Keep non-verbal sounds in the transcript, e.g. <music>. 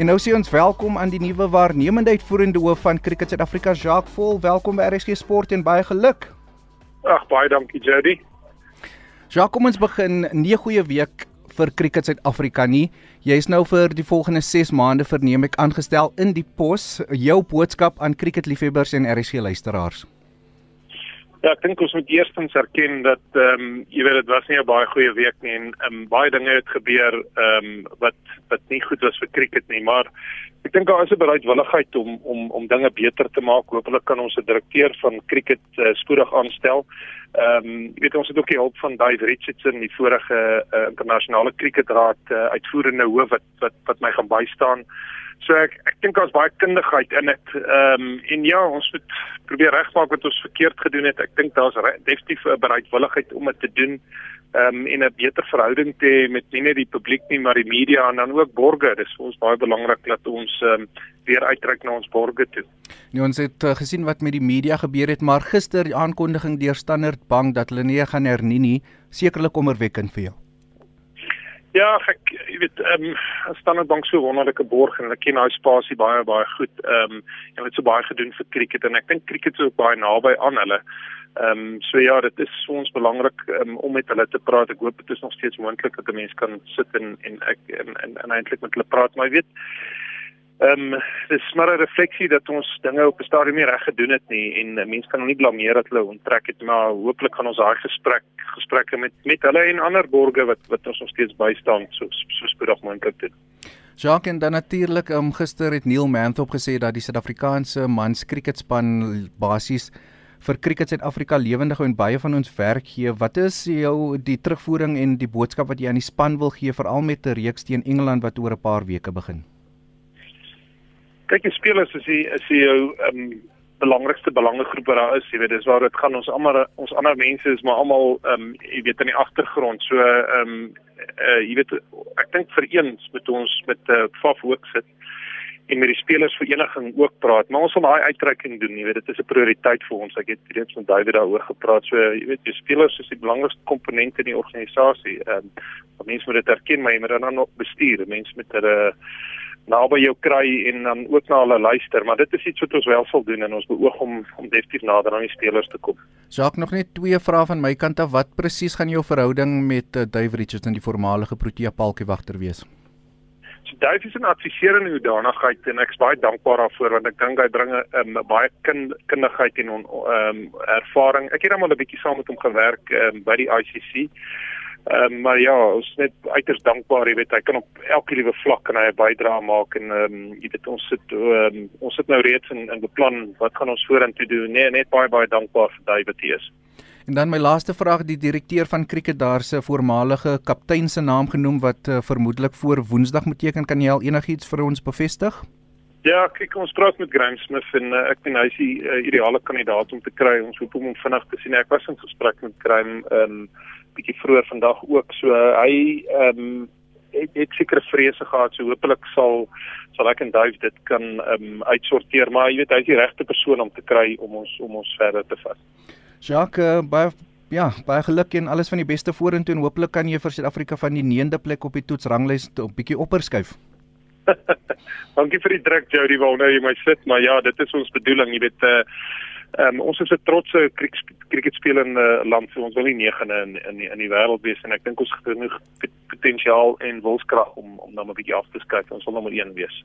En nou sê ons welkom aan die nuwe waarnemende uitvoerende hoof van Cricket Suid-Afrika, Jacques Vol. Welkom by RSG Sport en baie geluk. Ag baie dankie Jody. Jacques, kom ons begin. Nie goeie week vir Cricket Suid-Afrika nie. Jy is nou vir die volgende 6 maande verneem ek aangestel in die pos. Jou boodskap aan cricketliefhebbers en RSG luisteraars. Ja, ek dink ons moet eerstens erken dat ehm um, jy weet dit was nie 'n baie goeie week nie en ehm um, baie dinge het gebeur ehm um, wat wat nie goed was vir cricket nie, maar ek dink daar is 'n bereidwilligheid om om om dinge beter te maak. Hoopelik kan ons 'n direkteur van cricket uh, spoedig aanstel. Ehm um, jy weet ons het ook die hulp van Dave Richardson, die vorige uh, internasionale cricketraad uh, uitvoerende hoof wat wat wat my gaan bystaan. So ek ek dink daar's baie kundigheid in dit. Ehm um, en ja, ons moet probeer regmaak wat ons verkeerd gedoen het. Ek dink daar's definitief 'n bereidwilligheid om dit te doen. Ehm um, en 'n beter verhouding te met nie net die publiek nie, maar die media en dan ook borgers. Dis vir ons baie belangrik dat ons ehm um, weer uitreik na ons borgers toe. Nee, ons het uh, gesien wat met die media gebeur het, maar gister die aankondiging deur Standard Bank dat hulle nie gaan hernie nie, sekerlik kommerwekkend vir jou. Ja, ek jy weet ehm um, Standard Bank so wonderlike borg en ek ken daai spasie baie baie goed. Ehm um, en het so baie gedoen vir cricket en ek dink cricket is ook baie naby aan hulle. Ehm um, so ja, dit is vir ons belangrik um, om met hulle te praat. Ek hoop dit is nog steeds moontlik dat 'n mens kan sit en en ek en en, en eintlik met hulle praat, maar jy weet Ehm um, dis maar 'n refleksie dat ons dinge op 'n stadium nie reg gedoen het nie en uh, mense kan nog nie blameer dat hulle onttrek het maar hooplik gaan ons daai gesprek gesprekke met met hulle en ander borgers wat wat ons nog steeds bystaan so so spoedig moontlik doen. Jacques en dan natuurlik um, gister het Neil Manthop gesê dat die Suid-Afrikaanse mans kriketspan basies vir Kriket Suid-Afrika lewendig en baie van ons werk gee. Wat is jou die terugvoering en die boodskap wat jy aan die span wil gee veral met 'n reeks teen Engeland wat oor 'n paar weke begin? Kyk die spelers is die is die jou ehm um, belangrikste belangegroep wat daar is, jy weet, dis waar dit gaan ons almal ons ander mense is maar almal ehm um, jy weet in die agtergrond. So ehm um, uh, jy weet ek dink vir eens met ons met uh, Faf ook sit en met die spelersvereniging ook praat. Maar ons wil daai uitreiking doen, jy weet, dit is 'n prioriteit vir ons. Ek het reeds met David daaroor gepraat. So jy weet, die spelers is die belangrikste komponent in die organisasie. Ehm um, mense moet dit erken, maar jy moet dan nog bestuur. Mense met 'n uh, naby jou kry en dan ook na hulle luister, maar dit is iets wat ons wel sal doen en ons beoog om om definitief nader aan die spelers te kom. Saak nog net twee vrae van my kant af. Wat presies gaan jou verhouding met uh, Dave Richardson, die voormalige Protea palkiewagter wees? So Dave is 'n adviserende hoedanigheid en ek's baie dankbaar daarvoor want ek dink hy bring 'n um, baie kind, kundigheid en 'n um, ervaring. Ek het hom al 'n bietjie saam met hom gewerk um, by die ICC. Ehm um, maar ja, ons is net uiters dankbaar, jy weet, hy kan op elke liewe vlak kan hy 'n bydrae maak en ehm um, jy weet ons sit um, ons sit nou reeds in in beplan wat gaan ons vorentoe doen. Nee, net baie baie dankbaar vir David Tees. En dan my laaste vraag, die direkteur van Cricket daar se voormalige kaptein se naam genoem wat uh, vermoedelik voor Woensdag moet teken, kan jy al enigiets vir ons bevestig? Ja, kyk ons praat met Graham Smith en uh, ek dink hy is die uh, ideale kandidaat om te kry. Ons hoop om hom vinnig te sien. Ek was in gesprek met Graham ehm um, bietjie vroeër vandag ook. So uh, hy ehm um, het, het sekere vrese gehad. So hopelik sal sal ek en Dave dit kan ehm um, uitsorteer, maar jy weet hy is die regte persoon om te kry om ons om ons verder te vat. Jacques, uh, baie ja, baie geluk en alles van die beste vorentoe en hopelik kan jy vir Suid-Afrika van die 9de plek op die toetsranglys 'n bietjie opperskuif. <laughs> Dankie vir die druk Jody, wou nou jy my sit, maar ja, dit is ons bedoeling, jy weet uh Um, ons is 'n trotse kriketspelende land, so ons wil nie negende in in die, in die wêreld wees en ek dink ons het genoeg potensiaal en wilskrag om om dan 'n bietjie af te skuif. Ons wil nommer 1 wees.